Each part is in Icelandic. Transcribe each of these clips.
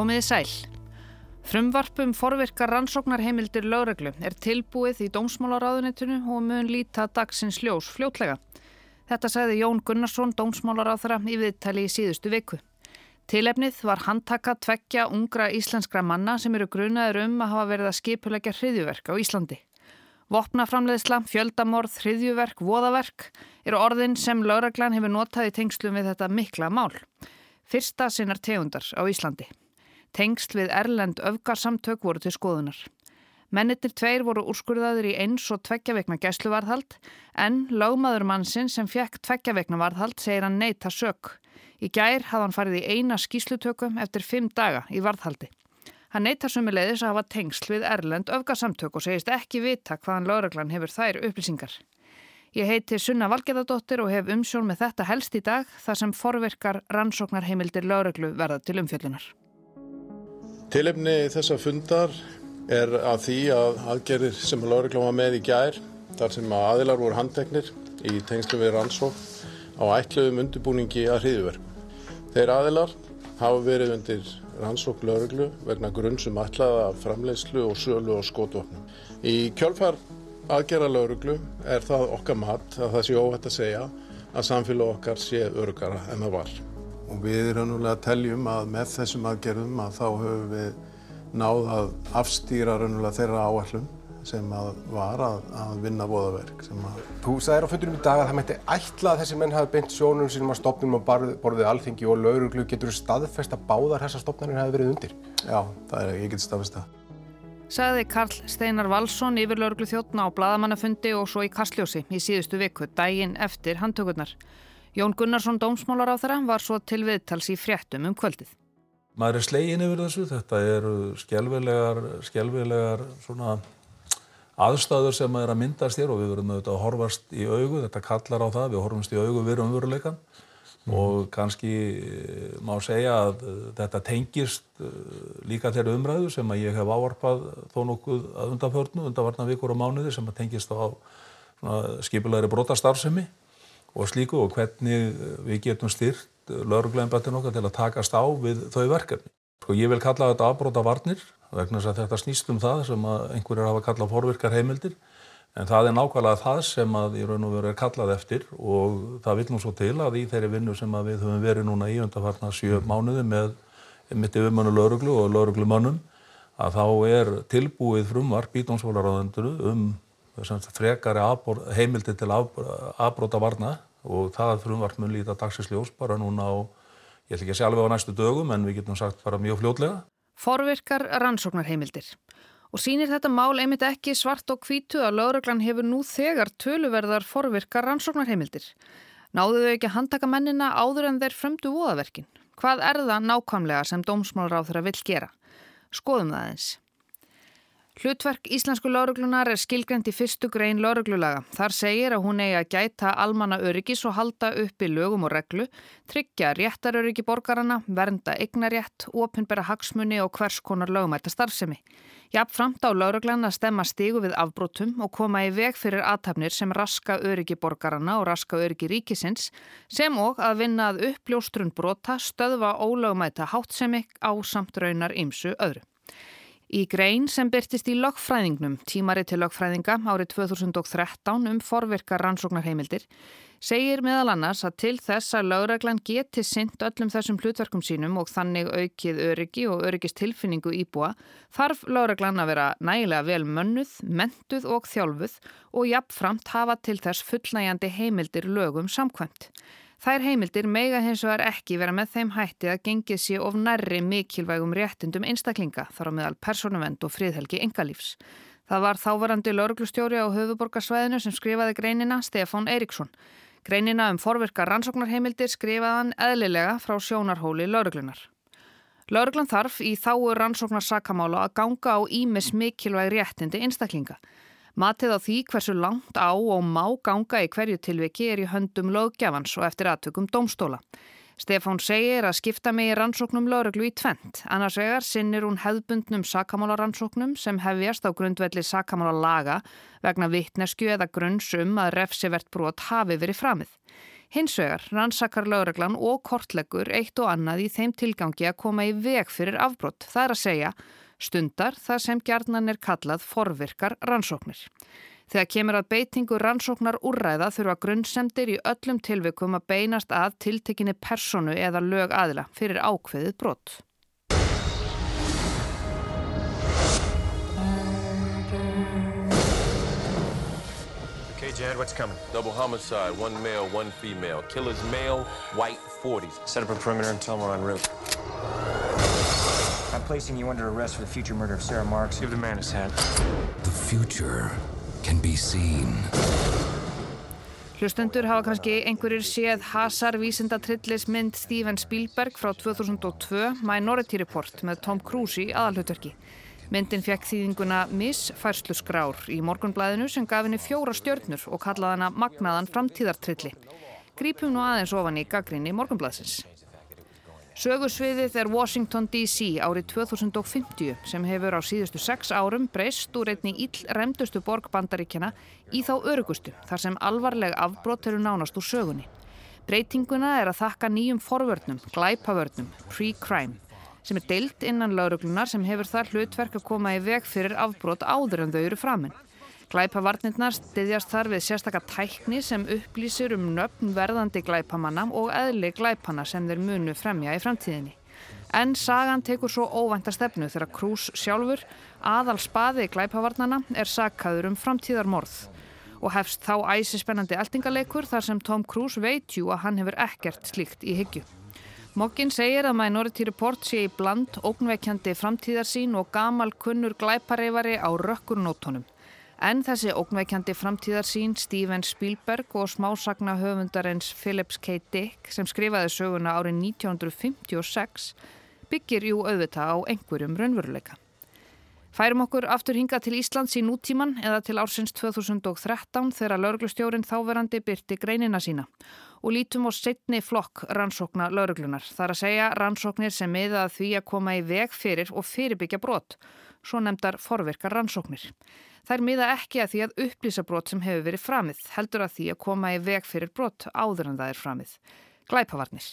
Komiði sæl. Frumvarpum forvirkar rannsóknarheimildir lögreglu er tilbúið í dómsmálaráðunitinu og mun líta dagsins ljós fljótlega. Þetta sagði Jón Gunnarsson, dómsmálaráðara, í viðtali í síðustu viku. Tilefnið var handtaka tveggja ungra íslenskra manna sem eru grunaður um að hafa verið að skipulegja hriðjuverk á Íslandi. Vopnaframleðsla, fjöldamorð, hriðjuverk, voðaverk eru orðin sem lauraglan hefur notað í tengslum við þetta mikla mál. Fyrsta sinnar tegundar á Íslandi. Tengsl við Erlend öfgarsamtök voru til skoðunar. Mennittir tveir voru úrskurðaður í eins og tveggjavegna gæsluvarðhald en lögmaður mannsinn sem fekk tveggjavegna varðhald segir hann neyta sök. Í gær hafði hann farið í eina skýslutökum eftir fimm daga í varðhaldi. Hann neytar sumulegðis að hafa tengsl við Erlend öfgasamtök og segist ekki vita hvaðan lauraglan hefur þær upplýsingar. Ég heiti Sunna Valgerðardóttir og hef umsjón með þetta helst í dag þar sem forverkar rannsóknarheimildir lauraglu verða til umfjöllunar. Tilefni þessa fundar er að því að aðgerðir sem lauraglan var með í gær, þar sem að aðilar voru handteknir í tengslu við rannsók á ætluðum undirbúningi að hriðuverku. Þeir aðilar hafa verið undir rannsók lauruglu vegna grunnsum ætlaða framleiðslu og sölu og skotvopnum. Í kjölfar aðgera lauruglu er það okkar mat að það sé óhætt að segja að samfélag okkar sé örugara en það var. Og við að teljum að með þessum aðgerðum að þá höfum við náð að afstýra þeirra áallum sem að var að, að vinna voðaverk. Að... Þú sagðir á fundunum í dag að það mætti ætla að þessi menn hafi beint sjónum sínum að stopnum og borðið alþengi og lauruglu. Getur þú staðfest að báðar þessar stopnarnir hafi verið undir? Já, það er, ég get staðfest það. Sagði Karl Steinar Valsson yfir lauruglu þjóttna á Bladamannafundi og svo í Kastljósi í síðustu viku, daginn eftir handtökurnar. Jón Gunnarsson, dómsmálar á þeirra, var svo til viðtals í fréttum um kvöldið. Maður er slegin yfir þessu, þetta eru skjálfilegar, skjálfilegar svona aðstæður sem er að myndast hér og við verðum auðvitað að horfast í augu, þetta kallar á það, við horfumst í augu við umveruleikan mm. og kannski eh, má segja að eh, þetta tengist eh, líka þeirra umræðu sem að ég hef áarpað þó nokkuð að undanförnu, undanvarna vikur og mánuði sem að tengist á skipulegri brotastarfsemi og slíku og hvernig við getum styrt lauruglæðinbættin okkar til að takast á við þau verkefni. Sko ég vil kalla þetta afbróta varnir vegna þess að þetta snýst um það sem einhverjir hafa kallað forvirkar heimildir en það er nákvæmlega það sem að í raun og veru er kallað eftir og það vil nú svo til að í þeirri vinnu sem við höfum verið núna í undarfarnar sjö mm. mánuði með mitt yfirmannu lauruglu og lauruglumannum að þá er tilbúið frumvarp í dómsvólaráðenduru um frekari heimildi til afbróta varna og það frumvarp mun líta dagsins bara núna á, ég ætl ekki að segja alveg á næstu dögum en við getum sagt bara mjög fljótlega Forvirkar rannsóknarheimildir. Og sínir þetta mál einmitt ekki svart og hvítu að lauruglan hefur nú þegar töluverðar forvirkar rannsóknarheimildir. Náðu þau ekki að handtaka mennina áður en þeir fremdu voðaverkin? Hvað er það nákvæmlega sem dómsmálráð þeirra vill gera? Skoðum það eins. Hlutverk Íslensku lauruglunar er skilgrend í fyrstu grein lauruglulaga. Þar segir að hún eigi að gæta almanna öryggis og halda upp í lögum og reglu, tryggja réttaröryggi borgarana, vernda eignarétt, ofinbera hagsmunni og hvers konar lögumæta starfsemi. Jafnframt á lauruglan að stemma stígu við afbrótum og koma í veg fyrir aðtapnir sem raska öryggi borgarana og raska öryggi ríkisins, sem og að vinna að uppljóstrun brota stöðva ólögumæta hátsemi á samt raunar ymsu öðru. Í grein sem byrtist í lögfræðingnum, tímari til lögfræðinga árið 2013 um forvirkar rannsóknarheimildir, segir meðal annars að til þess að lögreglan geti synd öllum þessum hlutverkum sínum og þannig aukið öryggi og öryggist tilfinningu íbúa, þarf lögreglan að vera nægilega vel mönnuð, mentuð og þjálfuð og jafnframt hafa til þess fullnægjandi heimildir lögum samkvæmt. Þær heimildir meiga hins vegar ekki vera með þeim hætti að gengið sé of nærri mikilvægum réttindum einstaklinga þar á meðal personuvend og friðhelgi engalífs. Það var þávarandi lauruglustjóri á höfuborgarsvæðinu sem skrifaði greinina Stefán Eiríksson. Greinina um forvirka rannsóknarheimildir skrifaðan eðlilega frá sjónarhóli lauruglunar. Lauruglan þarf í þáu rannsóknarsakamála að ganga á ímis mikilvæg réttindi einstaklinga. Matið á því hversu langt á og má ganga í hverju tilviki er í höndum lögjafans og eftir aðtökum domstóla. Stefán segir að skipta mig í rannsóknum lauruglu í tvent. Annars vegar sinnir hún hefðbundnum sakamálarannsóknum sem hefjast á grundvelli sakamála laga vegna vittnesku eða grunnsum að refsivert brot hafi verið framið. Hins vegar rannsakar lögreglan og kortleggur eitt og annað í þeim tilgangi að koma í veg fyrir afbrott. Það er að segja stundar það sem gjarnan er kallað forvirkar rannsóknir. Þegar kemur að beitingu rannsóknar úrræða þurfa grunnsendir í öllum tilvikum að beinast að tiltekinni personu eða lög aðila fyrir ákveðið brott. Okay, Jad, what's coming? Double homicide, one male, one female. Killer's male, white 40s. Set up a perimeter and tell them we're en route. Placing you under arrest for the future murder of Sarah Marks. Give the man his hat. The future can be seen. Hlustendur hafa kannski einhverjir séð Hazar vísindatrillis mynd Steven Spielberg frá 2002 Minority Report með Tom Cruise í aðalhutverki. Myndin fekk þýðinguna Miss Færslu skrár í morgunblæðinu sem gaf henni fjóra stjörnur og kallaði hana Magnaðan framtíðartrilli. Grípum nú aðeins ofan í gaggrinni morgunblæðsins. Sögursviðið er Washington DC árið 2050 sem hefur á síðustu sex árum breyst úr einni íll remdustu borgbandaríkjana í þá örugustu þar sem alvarleg afbrott eru nánast úr sögunni. Breytinguna er að þakka nýjum forvörnum, glæpavörnum, pre-crime sem er deilt innan lauruglunar sem hefur þar hlutverk að koma í veg fyrir afbrot áður en þau eru framinn. Glæpavarnirnar styðjast þar við sérstakar tækni sem upplýsir um nöfn verðandi glæpamanna og eðli glæpana sem þeir munu fremja í framtíðinni. En sagan tekur svo óvænta stefnu þegar Krús sjálfur, aðal spaði glæpavarnana, er sakaður um framtíðarmorð og hefst þá æsi spennandi eltingaleikur þar sem Tom Cruise veit jú að hann hefur ekkert slíkt í hyggju. Mokkin segir að Minority Report sé í bland ógnveikjandi framtíðarsín og gamal kunnur glæpareifari á rökkurnótonum. En þessi ógnveikjandi framtíðarsín Steven Spielberg og smásagna höfundarins Phillips K. Dick sem skrifaði söguna árið 1956 byggir jú auðvita á einhverjum raunveruleika. Færum okkur aftur hinga til Íslands í nútíman eða til ársins 2013 þegar lauruglustjórin þáverandi byrti greinina sína og lítum á setni flokk rannsókna lauruglunar. Það er að segja rannsóknir sem miða að því að koma í veg fyrir og fyrirbyggja brot, svo nefndar forvirkar rannsóknir. Er miða ekki að því að upplýsa brot sem hefur verið framið, heldur að því að koma í veg fyrir brot áður en það er framið. Glæpavarnir.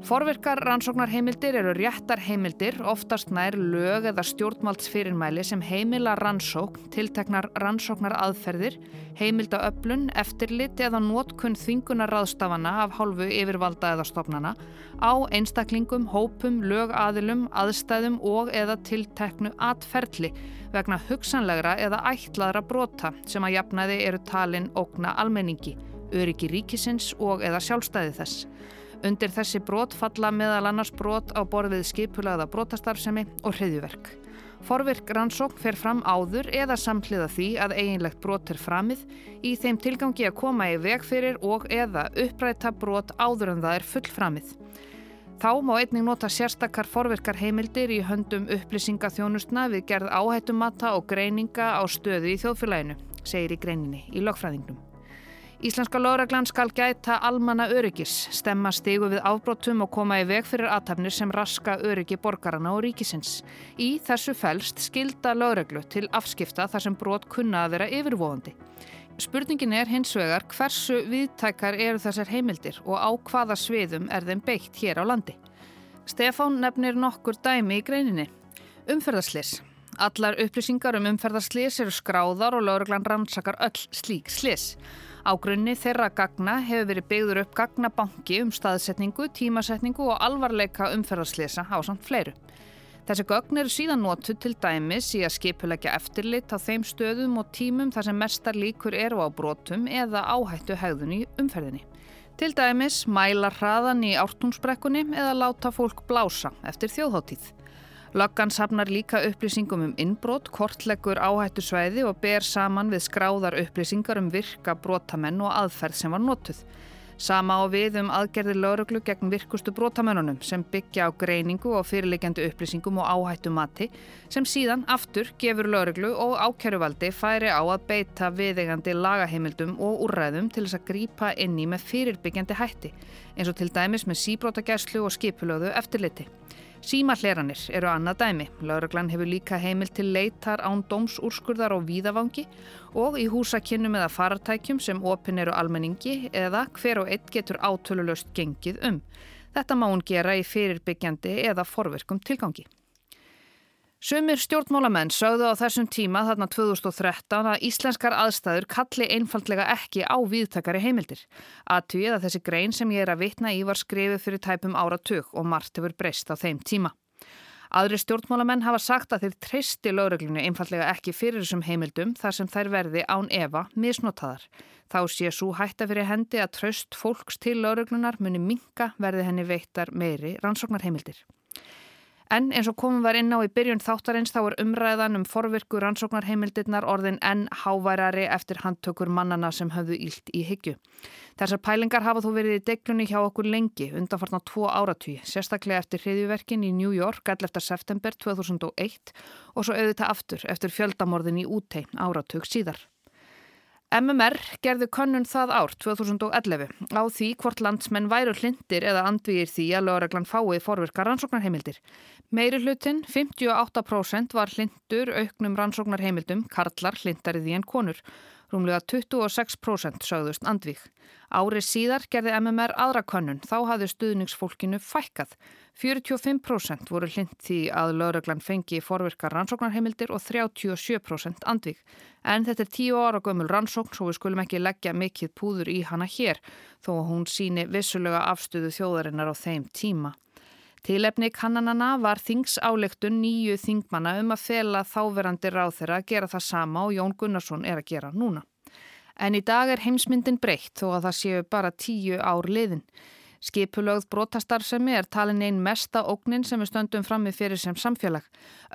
Forvirkar rannsóknar heimildir eru réttar heimildir, oftast nær lög eða stjórnmaldsfyrirmæli sem heimila rannsókn, tilteknar rannsóknar aðferðir, heimilda öflun, eftirlit eða nótkunn þvingunar ráðstafana af hálfu yfirvalda eða stofnana á einstaklingum, hópum, lögaðilum, aðstæðum og eða tilteknu atferðli vegna hugsanlegra eða ætlaðra brota sem að jafnaði eru talin ógna almenningi, öryggi ríkisins og eða sjálfstæði þess. Undir þessi brot falla meðal annars brot á borðið skipulaða brotastarfsemi og hriðjuverk. Forvirk rannsókn fer fram áður eða samhliða því að eiginlegt brot er framið í þeim tilgangi að koma í veg fyrir og eða uppræta brot áður en það er fullframið. Þá má einning nota sérstakar forvirkar heimildir í höndum upplýsingaþjónustna við gerð áhættumata og greininga á stöðu í þjóðfélaginu, segir í greininni í lögfræðingnum. Íslenska lögreglan skal gæta almanna öryggis, stemma stigu við afbrótum og koma í veg fyrir aðtapnir sem raska öryggi borgarana og ríkisins. Í þessu fælst skilda lögreglu til afskipta þar sem brot kunna að vera yfirvóðandi. Spurningin er hins vegar hversu viðtækar eru þessar heimildir og á hvaða sviðum er þeim beitt hér á landi. Stefán nefnir nokkur dæmi í greininni. Umferðarslis. Allar upplýsingar um umferðarslis eru skráðar og lögreglan rannsakar öll slík slis. Á grunni þeirra gagna hefur verið byggður upp gagnabanki um staðsetningu, tímasetningu og alvarleika umferðarslesa á samt fleiru. Þessi gögn eru síðan notu til dæmis í að skipulegja eftirlit á þeim stöðum og tímum þar sem mestar líkur eru á brotum eða áhættu hegðun í umferðinni. Til dæmis mæla hraðan í ártúnsbrekkunni eða láta fólk blása eftir þjóðháttíð. Löggan safnar líka upplýsingum um innbrot, kortleggur áhættu sveiði og ber saman við skráðar upplýsingar um virka brotamenn og aðferð sem var notuð. Sama á við um aðgerðir lauruglu gegn virkustu brotamennunum sem byggja á greiningu og fyrirlegjandi upplýsingum og áhættu mati sem síðan aftur gefur lauruglu og ákjæruvaldi færi á að beita viðegandi lagaheimildum og úrræðum til þess að grípa inn í með fyrirbyggjandi hætti eins og til dæmis með síbrótagæslu og skipulöðu eftirliti. Símahleranir eru annað dæmi. Lauruglan hefur líka heimil til leitar án dómsúrskurðar og víðavangi og í húsakinnum eða faratækjum sem opin eru almenningi eða hver og eitt getur átölulöst gengið um. Þetta má hún gera í fyrirbyggjandi eða forverkum tilgangi. Sumir stjórnmálamenn sögðu á þessum tíma þarna 2013 að íslenskar aðstæður kalli einfallega ekki á viðtakari heimildir. Aðtvíð að þessi grein sem ég er að vitna í var skrifið fyrir tæpum áratug og margt hefur breyst á þeim tíma. Aðri stjórnmálamenn hafa sagt að þeir treysti lögreglunni einfallega ekki fyrir þessum heimildum þar sem þær verði án Eva misnotaðar. Þá sé svo hætta fyrir hendi að tröst fólks til lauruglunar muni minka verði henni veittar meiri rannsóknarheimildir. En eins og komum var inn á í byrjun þáttarins þá er umræðan um forvirku rannsóknarheimildirnar orðin enn háværari eftir handtökur mannana sem höfðu ílt í hyggju. Þessar pælingar hafa þó verið í deglunni hjá okkur lengi undanfarn á tvo áratví, sérstaklega eftir hriðjuverkin í New York 11. september 2001 og svo auðvitað aftur eftir fjöldamorðin í útei áratug síðar. MMR gerði könnun það ár 2011 á því hvort landsmenn væru hlindir eða andvíir því að lögreglan fái forvirka rannsóknarheimildir. Meiri hlutin, 58% var hlindur auknum rannsóknarheimildum, karlar hlindarið í en konur. Rúmlega 26% sögðust andvík. Árið síðar gerði MMR aðra könnun, þá hafði stuðningsfólkinu fækkað. 45% voru hlind því að lauröglan fengi forvirkar rannsóknarheimildir og 37% andvík. En þetta er 10 ára gömul rannsókn svo við skulum ekki leggja mikill púður í hana hér þó að hún síni vissulega afstöðu þjóðarinnar á þeim tíma. Tilefni kannanana var þingsáleiktun nýju þingmanna um að fela þáverandi ráð þeirra að gera það sama og Jón Gunnarsson er að gera núna. En í dag er heimsmyndin breytt þó að það séu bara tíu ár liðin. Skipulögð brotastarfsemi er talin einn mesta ógnin sem við stöndum frammi fyrir sem samfélag.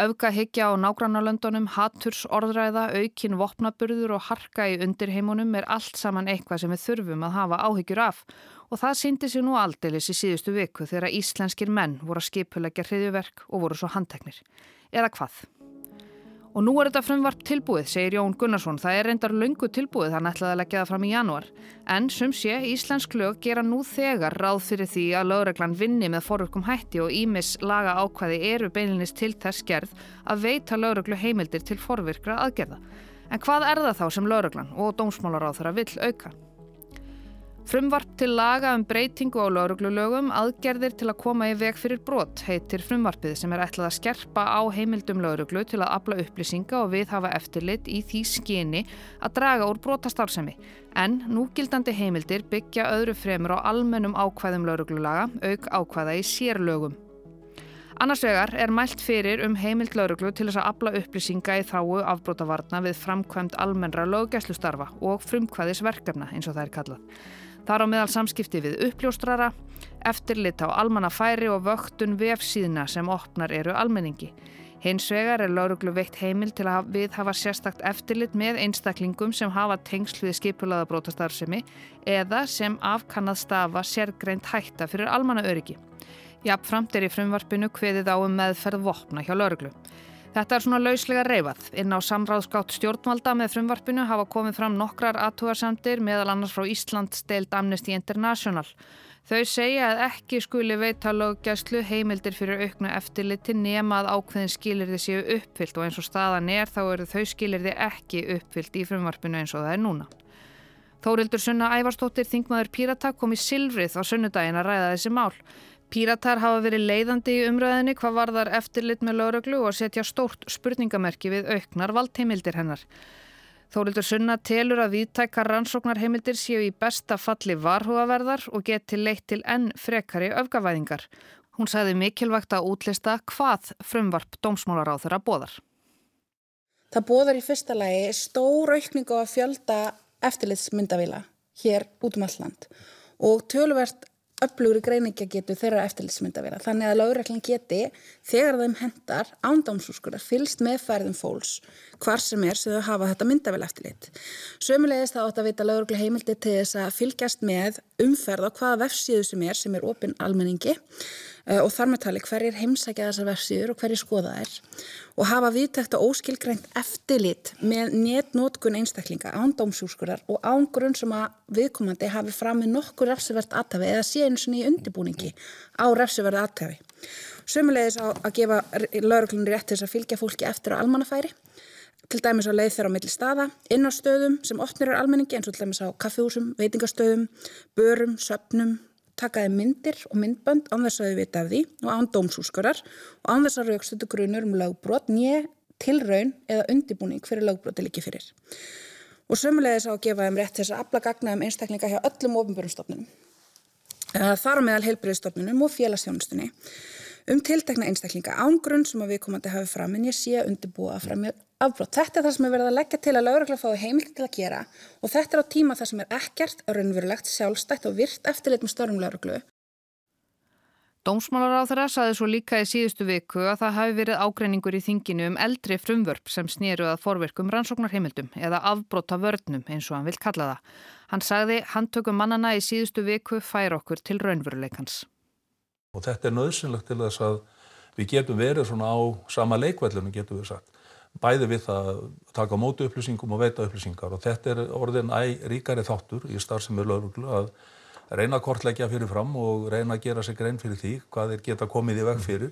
Öfga higgja á nágrannarlöndunum, haturs, orðræða, aukin, vopnaburður og harka í undirheimunum er allt saman eitthvað sem við þurfum að hafa áhyggjur af. Og það síndi sig nú aldeilis í síðustu viku þegar íslenskir menn voru að skipulegja hriðjuverk og voru svo handteknir. Eða hvað? Og nú er þetta frumvarp tilbúið, segir Jón Gunnarsson. Það er reyndar lungu tilbúið, hann ætlaði að leggja það fram í janúar. En sum sé, Íslensk lög gera nú þegar ráð fyrir því að lögreglan vinni með forverkum hætti og Ímis laga ákvæði eru beilinist til þess gerð að veita lögreglu heimildir til forvirkra aðgerða. En hvað er það þá sem lögreglan og dómsmálaráð þarf að vill auka? Frumvarp til laga um breytingu á lauruglulögum aðgerðir til að koma í veg fyrir brot heitir frumvarpið sem er ætlað að skerpa á heimildum lauruglu til að afla upplýsinga og viðhafa eftirlit í því skyni að draga úr brotastársemi. En núgildandi heimildir byggja öðru fremur á almennum ákvæðum lauruglulaga auk ákvæða í sérlögum. Annars vegar er mælt fyrir um heimild lauruglu til þess að afla upplýsinga í þáu afbrotavarna við framkvæmt almennra löggæslustarfa og frumkvæðisverkefna eins og það er kallað. Þar á meðal samskipti við uppljóstrara, eftirlit á almannafæri og vöktun vefsíðna sem opnar eru almenningi. Hins vegar er lauruglu veikt heimil til að við hafa sérstakt eftirlit með einstaklingum sem hafa tengsl við skipulaða brótastarfsemi eða sem afkannað stafa sérgreint hætta fyrir almannaöryggi. Jafnframt er í frumvarpinu hviðið á um meðferð vopna hjá lauruglu. Þetta er svona lauslega reyfað. Inn á samráðskátt stjórnvalda með frumvarpinu hafa komið fram nokkrar aðtúarsamdir meðal annars frá Ísland steild Amnesty International. Þau segja að ekki skuli veita löggæslu heimildir fyrir auknu eftirliti nema að ákveðin skilirði séu uppfyllt og eins og staðan er þá eru þau skilirði ekki uppfyllt í frumvarpinu eins og það er núna. Þórildur Sunna Ævarstóttir Þingmaður Pírata kom í Silvrið á sunnudagin að ræða þessi mál. Píratar hafa verið leiðandi í umræðinni hvað varðar eftirlit með lauruglu og setja stórt spurningamerki við auknar valdheimildir hennar. Þórildur Sunna telur að viðtækar rannsóknarheimildir séu í besta falli varhugaverðar og geti leitt til enn frekari öfgavæðingar. Hún sagði mikilvægt að útlista hvað frumvarp dómsmálaráður að bóðar. Það bóðar í fyrsta lagi stór aukningu að fjölda eftirlitsmyndavila hér út um alland og töluvert öflugri greiningja getur þeirra eftirlitsmyndavera. Þannig að lögreglan geti þegar þeim hendar ándámsúskurar fylst með færðum fólks hvar sem er sem þau hafa þetta myndavel eftirlit. Sömulegist þá átt að vita lögreglu heimildi til þess að fylgjast með umferð á hvaða vefsíðu sem er sem er opinn almenningi og þar með tali hverjir heimsækja þessar vefsíður og hverjir skoða þær og hafa viðtækt og óskilgreint eftirlit með netnótkun einstaklinga án dómsúrskurðar og án grunn sem að viðkomandi hafi fram með nokkur refsivert aðtafi eða sé eins og nýju undirbúningi á refsiverði aðtafi. Sumulegis á að gefa lauruglunni rétt til þess að fylgja fólki eftir á almannafæri, til dæmis á leið þeirra á milli staða, inn á stöðum sem opnir er almenningi eins og til dæmis á kaffihúsum, veitingastöðum, börum, söpnum, takaði myndir og myndbönd án þess að þau vita af því og án dómsúskurar og án þess að raukstötu grunur um lögbrot nýje tilraun eða undibúning fyrir lögbroti líki fyrir. Og sömulegis á að gefa þeim rétt þess að afla gagna um einstaklinga hjá öllum ofinbjörnstofnunum. Þar á meðal heilbriðstofnunum og félagsjónustunni um tiltekna einstaklinga ángrunn sem að við komandi hafi fram en ég sé að undibúa fram með afbrótt. Þetta er það sem er verið að leggja til að lögregla fái heimilt til að gera og þetta er á tíma það sem er ekkert raunverulegt, sjálfstætt og virt eftirlit með störnum lögreglu. Dómsmálar á þeirra saði svo líka í síðustu viku að það hafi verið ágreiningur í þinginu um eldri frumvörp sem snýruð að forverkum rannsóknarheimildum eða afbróta vörnum eins og hann vil kalla það. Hann sagði handtökum mannana í síðustu viku fær okkur til raunveruleikans. Og þetta er nöðsynlegt til þess að við getum verið svona á sama leikvellinu, getum við sagt. Bæði við að taka mótu upplýsingum og veita upplýsingar og þetta er orðin æg ríkari þáttur í starfsemi lögurglu að reyna að kortleggja fyrir fram og reyna að gera sig grein fyrir því hvað þeir geta komið í veg fyrir.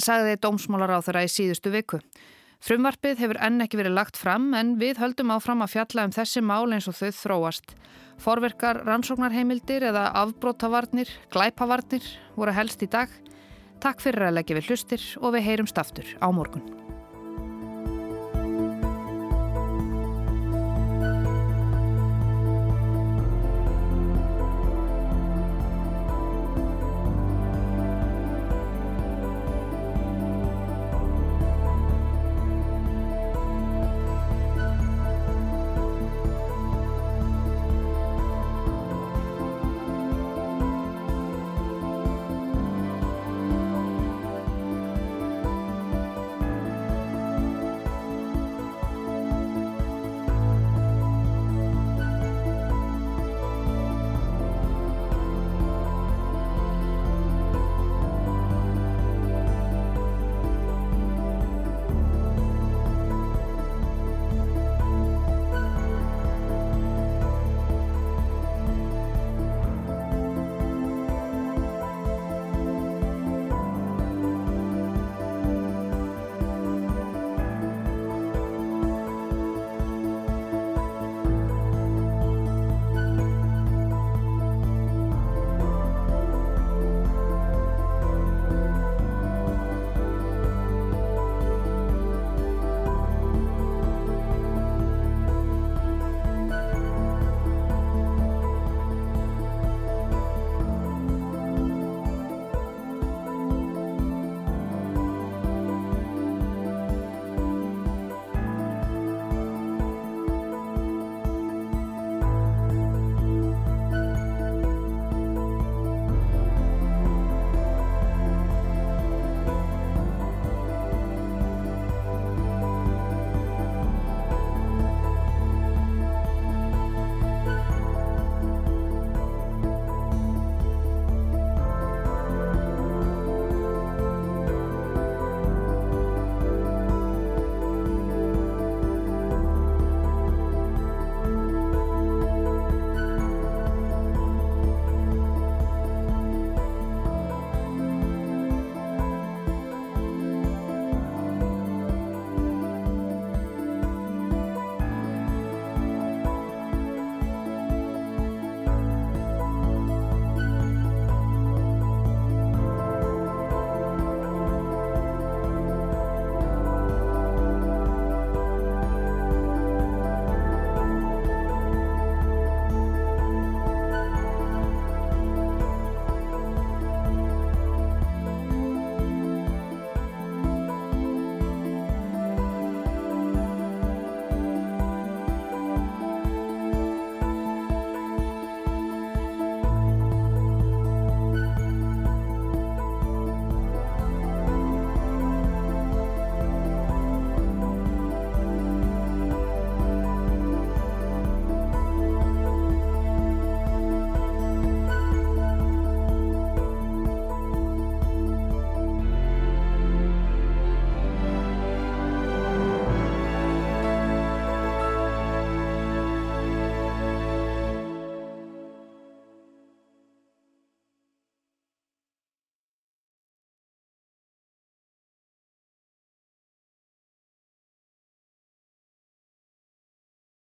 Sagði dómsmálar á þeirra í síðustu viku. Frumvarpið hefur enn ekki verið lagt fram en við höldum áfram að fjalla um þessi mál eins og þau þróast. Forverkar rannsóknarheimildir eða afbrótavarnir, glæpavarnir voru helst í dag. Takk fyrir að leggja við hlustir og við heyrumst aftur á morgun.